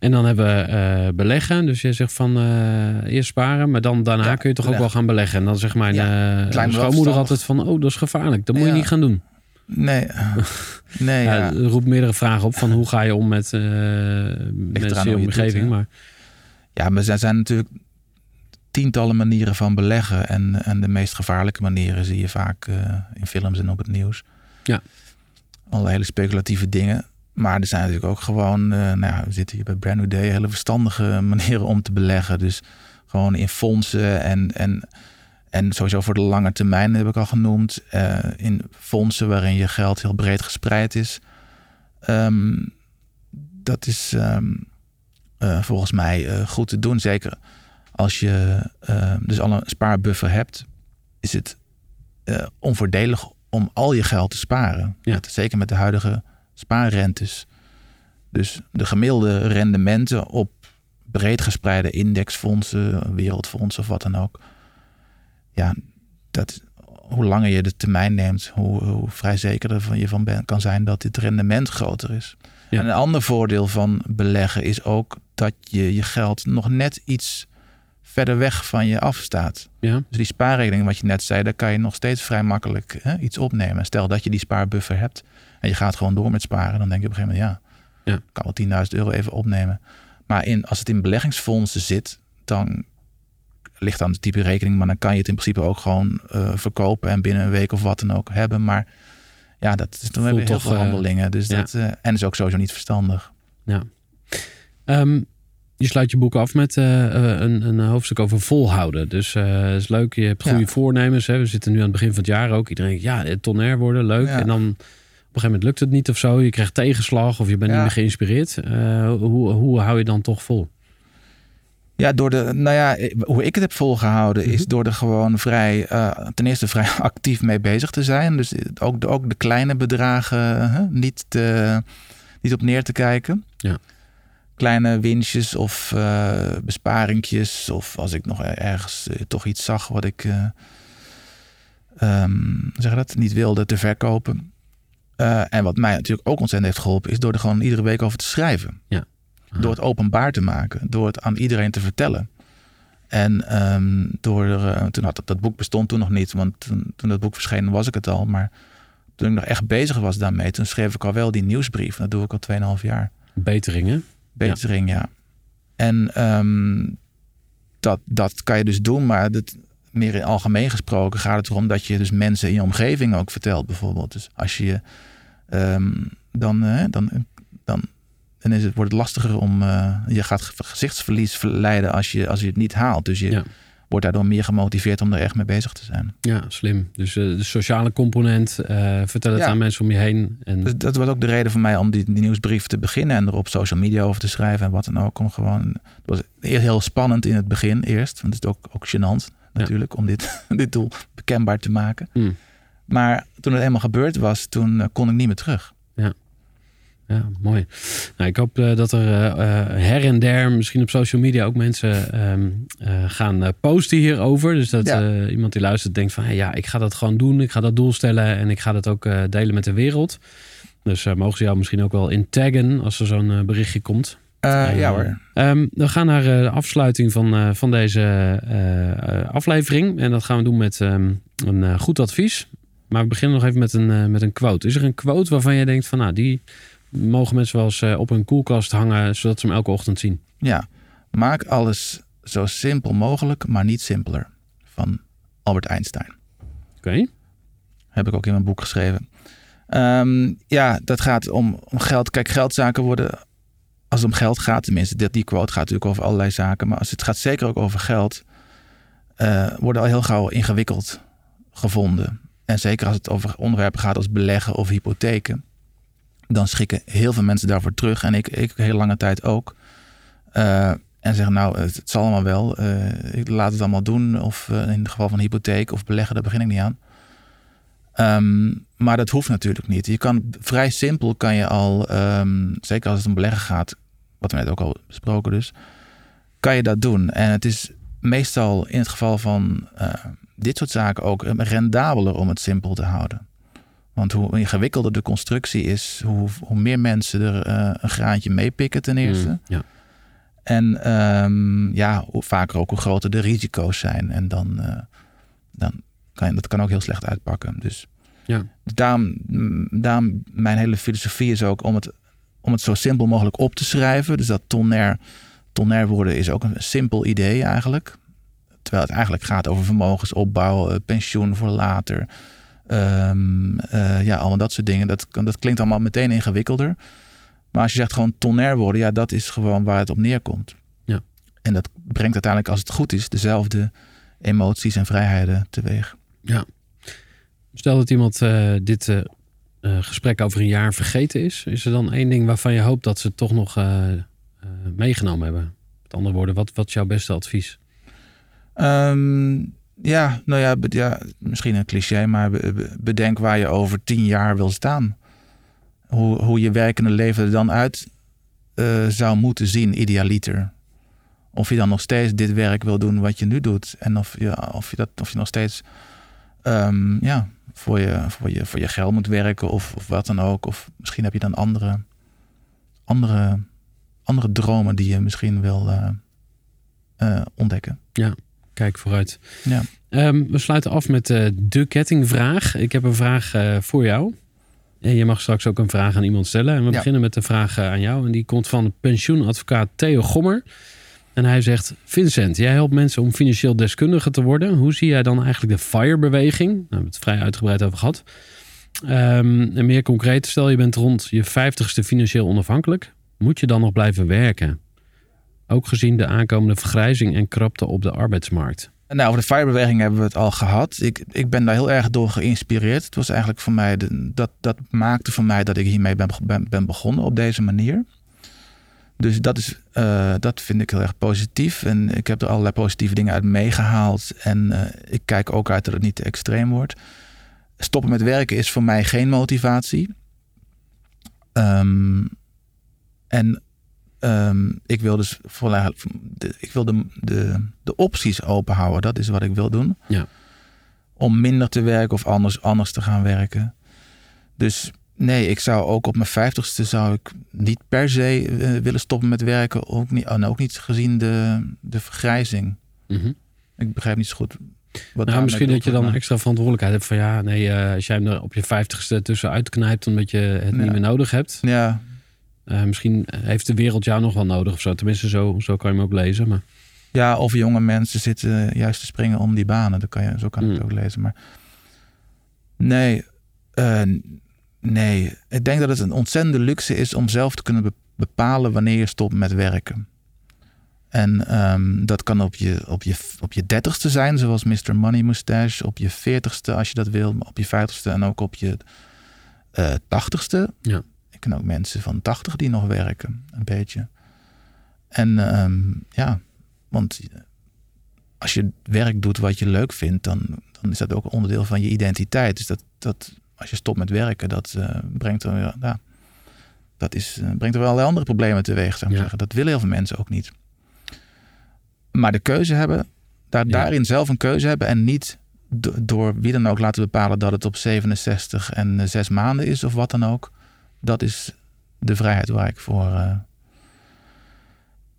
En dan hebben we eh, beleggen. Dus je zegt van eh, eerst sparen, maar dan daarna Ja, kun je toch ook wel gaan beleggen. En dan zegt mijn Ja, eh, schoonmoeder altijd van, oh, dat is gevaarlijk. Dat moet je niet gaan doen. Nee, nee Ja. roept meerdere vragen op van hoe ga je om met eh mensen in je omgeving. maar Ja, maar er zijn natuurlijk tientallen manieren van beleggen. En, en de meest gevaarlijke manieren zie je vaak in films en op het nieuws. Ja. Alle hele speculatieve dingen. Maar er zijn natuurlijk ook gewoon, eh, nou we zitten hier bij Brand New Day, hele verstandige manieren om te beleggen. Dus gewoon in fondsen en, en, en sowieso voor de lange termijn heb ik al genoemd. eh, in fondsen waarin je geld heel breed gespreid is. Ehm, dat is ehm, eh, volgens mij goed te doen. Zeker als je eh, dus al een spaarbuffer hebt, is het onvoordelig om al je geld te sparen. Ja. Met- zeker met de huidige spaarrentes. Dus de gemiddelde rendementen op breed gespreide indexfondsen, wereldfondsen of wat dan ook. Ja, dat, hoe langer je de termijn neemt, hoe, hoe vrij zeker van je van kan zijn dat dit rendement groter is. Ja. En een ander voordeel van beleggen is ook dat je je geld nog net iets verder weg van je afstaat. ja, Dus die spaarrekening, wat je net zei, daar kan je nog steeds vrij makkelijk hè, iets opnemen. Stel dat je die spaarbuffer hebt en je gaat gewoon door met sparen, dan denk je op een gegeven moment, ja, Ja. kan wel 10.000 euro even opnemen. Maar in, als het in beleggingsfondsen zit, dan ligt aan het type rekening, maar dan kan je het in principe ook gewoon eh, verkopen en binnen een week of wat dan ook hebben. Maar ja, dat is dan Voelt hebben we heel toch, veel eh, handelingen. Dus ja. dat, eh, en is ook sowieso niet verstandig. ja. Ehm, je sluit je boek af met een, een hoofdstuk over volhouden. Dus eh is leuk, je hebt goede Ja. voornemens. Hè? We zitten nu aan het begin van het jaar ook. Iedereen denkt, ja, tonair worden, leuk. Ja. En dan gegeven moment lukt het niet of zo. Je krijgt tegenslag of je bent Ja. niet meer geïnspireerd. Eh, hoe, hoe hou je dan toch vol? Ja, door de, nou ja, hoe ik het heb volgehouden is Mhm. door er gewoon vrij, eh, ten eerste vrij actief mee bezig te zijn. Dus ook de, ook de kleine bedragen niet, te, niet op neer te kijken. Ja. Kleine winstjes of eh besparingjes. Of als ik nog ergens eh, toch iets zag wat ik eh, hoe zeg dat, niet wilde te verkopen. Eh, en wat mij natuurlijk ook ontzettend heeft geholpen, is door er gewoon iedere week over te schrijven. Door het openbaar te maken. Door het aan iedereen te vertellen. En ehm, door, eh, toen had dat, dat boek bestond toen nog niet. Want toen, toen dat boek verscheen was ik het al. Maar toen ik nog echt bezig was daarmee. Toen schreef ik al wel die nieuwsbrief. Dat doe ik al 2,5 jaar. Beteringen. Betering, ja. En ehm, dat, dat kan je dus doen. Maar dat, meer in algemeen gesproken gaat het erom dat je dus mensen in je omgeving ook vertelt. Bijvoorbeeld. Dus als je ehm, dan, eh, dan, dan, dan is het, wordt het lastiger om. eh, je gaat ge- gezichtsverlies verleiden als je, als je het niet haalt. Dus je Ja. wordt daardoor meer gemotiveerd om er echt mee bezig te zijn. Ja, slim. Dus eh, de sociale component, eh, vertel het Ja. aan mensen om je heen. En, Dus dat was ook de reden voor mij om die, die nieuwsbrief te beginnen en er op social media over te schrijven en wat dan ook. Om gewoon, het was eerst heel spannend in het begin eerst, want het is ook, ook gênant natuurlijk om dit, dit doel bekendbaar te maken. Hmm. Maar toen het eenmaal gebeurd was, toen eh, kon ik niet meer terug. Ja, mooi. Nou, ik hoop eh, dat er eh, her en der, misschien op social media, ook mensen ehm, eh, gaan posten hierover. Dus dat Ja. iemand die luistert denkt van, hey, ja, ik ga dat gewoon doen. Ik ga dat doel stellen en ik ga dat ook delen met de wereld. Dus mogen ze jou misschien ook wel in taggen als er zo'n berichtje komt. Ja hoor. ehm, we gaan naar de afsluiting van, van deze aflevering. En dat gaan we doen met ehm, een goed advies. Maar we beginnen nog even met een, eh, met een quote. Is er een quote waarvan je denkt van, nou, die mogen mensen wel eens eh, op hun koelkast hangen, zodat ze hem elke ochtend zien? Ja, maak alles zo simpel mogelijk, maar niet simpeler. Van Albert Einstein. Oké. Heb ik ook in mijn boek geschreven. Ehm, ja, dat gaat om, om geld. Kijk, geldzaken worden, als het om geld gaat, tenminste, dit, die quote gaat natuurlijk over allerlei zaken, maar als het gaat zeker ook over geld, eh, worden al heel gauw ingewikkeld gevonden. En zeker als het over onderwerpen gaat als beleggen of hypotheken, dan schrikken heel veel mensen daarvoor terug. En ik, ik heel lange tijd ook. Eh, en zeggen, nou, het, zal allemaal wel. eh, ik laat het allemaal doen. Of eh, in het geval van hypotheek of beleggen, daar begin ik niet aan. Ehm, maar dat hoeft natuurlijk niet. Je kan vrij simpel kan je al, ehm, zeker als het om beleggen gaat, wat we net ook al besproken dus, kan je dat doen. En het is meestal in het geval van dit soort zaken ook rendabeler om het simpel te houden. Want hoe ingewikkelder de constructie is, hoe, hoe meer mensen er uh, een graantje meepikken ten eerste. Mm, ja. En um, ja, hoe vaker ook hoe groter de risico's zijn. En dan, uh, dan kan je, dat kan ook heel slecht uitpakken. Dus ja. daarom, daarom mijn hele filosofie is ook om het, om het zo simpel mogelijk op te schrijven. Dus dat tonair, tonair worden is ook een simpel idee eigenlijk. Terwijl het eigenlijk gaat over vermogensopbouw, pensioen voor later. Um, uh, ja, allemaal dat soort dingen. Dat, dat klinkt allemaal meteen ingewikkelder. Maar als je zegt gewoon tonair worden, ja, dat is gewoon waar het op neerkomt. Ja. En dat brengt uiteindelijk, als het goed is, dezelfde emoties en vrijheden teweeg. Ja. Stel dat iemand uh, dit uh, gesprek over een jaar vergeten is. Is er dan één ding waarvan je hoopt dat ze het toch nog meegenomen hebben? Met andere woorden, wat, wat is jouw beste advies? Um, ja, nou ja, misschien een cliché, maar bedenk waar je over tien jaar wil staan. Hoe, hoe je werkende leven er dan uit uh, zou moeten zien, idealiter. Of je dan nog steeds dit werk wil doen wat je nu doet. En of je, of je, dat, of je nog steeds um, ja, voor, je, voor, je, voor je geld moet werken of, of wat dan ook. Of misschien heb je dan andere, andere, andere dromen die je misschien wil uh, uh, ontdekken. Ja kijk vooruit. Ja. Um, we sluiten af met uh, de kettingvraag. Ik heb een vraag uh, voor jou. En je mag straks ook een vraag aan iemand stellen. En we ja. beginnen met de vraag uh, aan jou. En die komt van pensioenadvocaat Theo Gommer. En hij zegt: Vincent, jij helpt mensen om financieel deskundige te worden. Hoe zie jij dan eigenlijk de FIRE-beweging? Hebben we het vrij uitgebreid over gehad. Um, en meer concreet, stel je bent rond je vijftigste financieel onafhankelijk. Moet je dan nog blijven werken? Ook gezien de aankomende vergrijzing en krapte op de arbeidsmarkt. Nou, over de firebeweging hebben we het al gehad. Ik, ik ben daar heel erg door geïnspireerd. Het was eigenlijk voor mij, de, dat, dat maakte voor mij dat ik hiermee ben, ben, begonnen op deze manier. Dus dat, is, uh, dat vind ik heel erg positief. En ik heb er allerlei positieve dingen uit meegehaald. En uh, ik kijk ook uit dat het niet te extreem wordt. Stoppen met werken is voor mij geen motivatie. Um, en Um, ik wil dus vooral, ik wil de, de, de opties open houden. Dat is wat ik wil doen. Ja. Om minder te werken of anders, anders te gaan werken. Dus nee, ik zou ook op mijn vijftigste zou ik niet per se uh, willen stoppen met werken. Ook niet, en ook niet gezien de, de vergrijzing. Mm -hmm. Ik begrijp niet zo goed. Wat nou, misschien dat je dan extra verantwoordelijkheid hebt van ja, nee, uh, als jij hem er op je vijftigste tussen uitknijpt omdat je het ja. niet meer nodig hebt. Ja, uh, misschien heeft de wereld jou nog wel nodig of zo. Tenminste, zo, zo kan je hem ook lezen. Maar... Ja, of jonge mensen zitten juist te springen om die banen. Dat kan je, zo kan ik het ook lezen. Maar nee, uh, nee. Ik denk dat het een ontzettende luxe is om zelf te kunnen bepalen wanneer je stopt met werken. En um, dat kan op je, op, je, op je dertigste zijn, zoals Mr. Money Mustache. Op je veertigste, als je dat wil. Op je vijftigste en ook op je uh, tachtigste. Ja. Ik ken ook mensen van 80 die nog werken, een beetje. En um, ja, want als je werk doet wat je leuk vindt, dan, dan is dat ook een onderdeel van je identiteit. Dus dat, dat als je stopt met werken, dat uh, brengt er weer, ja, dat is, uh, brengt er wel allerlei andere problemen teweeg. Zou ik ja. zeggen. Dat willen heel veel mensen ook niet. Maar de keuze hebben, daar, ja. daarin zelf een keuze hebben en niet door wie dan ook laten bepalen dat het op 67 en 6 maanden is of wat dan ook dat is de vrijheid waar ik voor uh,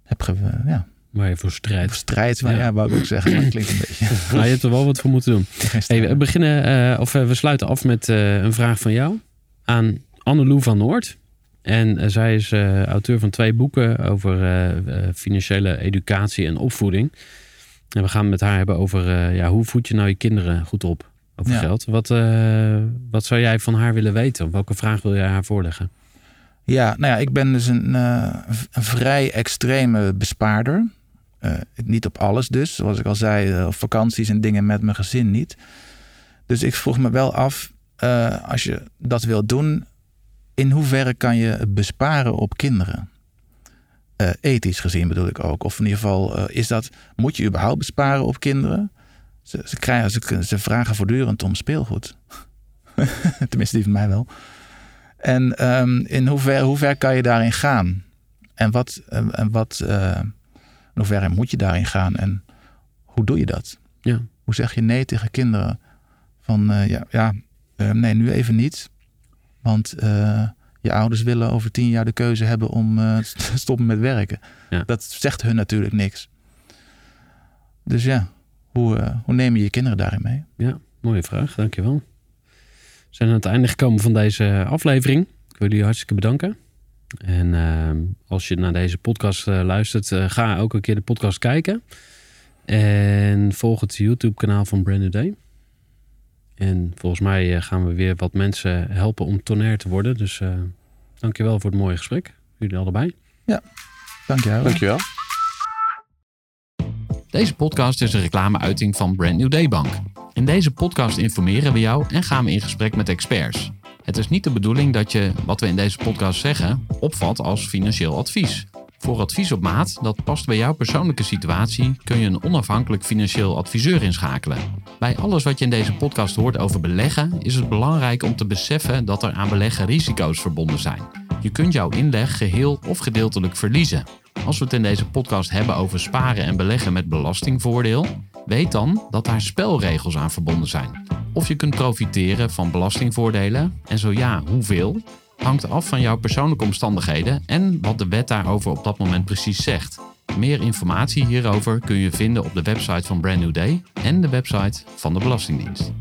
heb ge, ja. Waar je voor strijd. Voor strijd, ja. ja, wou ik ook zeggen. Dat klinkt een beetje. nou, je hebt er wel wat voor moeten doen. Hey, we beginnen, uh, of uh, we sluiten af met een vraag van jou aan Annelou van Noord. En zij is auteur van twee boeken over financiële educatie en opvoeding. En we gaan met haar hebben over ja, hoe voed je nou je kinderen goed op over ja. geld. Wat, uh, wat zou jij van haar willen weten? Welke vraag wil jij haar voorleggen? Ja, nou ja, ik ben dus een, uh, een vrij extreme bespaarder. Uh, niet op alles dus, zoals ik al zei, op vakanties en dingen met mijn gezin niet. Dus ik vroeg me wel af, als je dat wilt doen, in hoeverre kan je besparen op kinderen? ethisch gezien bedoel ik ook. Of in ieder geval, is dat, moet je überhaupt besparen op kinderen? Ze, ze, krijgen, ze, ze vragen voortdurend om speelgoed. Tenminste, die van mij wel. En um, in hoeverre, hoe ver kan je daarin gaan? En wat, en wat uh, in hoeverre moet je daarin gaan? En hoe doe je dat? Ja. hoe zeg je nee tegen kinderen? Van eh, ja, ja nee, nu even niet. Want je ouders willen over tien jaar de keuze hebben om te stoppen met werken. Ja. Dat zegt hun natuurlijk niks. Dus ja, hoe, hoe neem je je kinderen daarin mee? Ja, mooie vraag. Dankjewel. We zijn aan het einde gekomen van deze aflevering. Ik wil jullie hartstikke bedanken. En ehm, als je naar deze podcast uh, luistert, uh, ga ook een keer de podcast kijken. En volg het YouTube-kanaal van Brand New Day. En volgens mij uh, gaan we weer wat mensen helpen om tonair te worden. Dus dankjewel voor het mooie gesprek. Jullie allebei. Ja, dankjewel. Dankjewel. Deze podcast is een reclameuiting van Brand New Day Bank. In deze podcast informeren we jou en gaan we in gesprek met experts. Het is niet de bedoeling dat je wat we in deze podcast zeggen opvat als financieel advies. Voor advies op maat dat past bij jouw persoonlijke situatie kun je een onafhankelijk financieel adviseur inschakelen. Bij alles wat je in deze podcast hoort over beleggen is het belangrijk om te beseffen dat er aan beleggen risico's verbonden zijn. Je kunt jouw inleg geheel of gedeeltelijk verliezen. Als we het in deze podcast hebben over sparen en beleggen met belastingvoordeel, weet dan dat daar spelregels aan verbonden zijn. Of je kunt profiteren van belastingvoordelen en zo ja, hoeveel, hangt af van jouw persoonlijke omstandigheden en wat de wet daarover op dat moment precies zegt. Meer informatie hierover kun je vinden op de website van Brand New Day en de website van de Belastingdienst.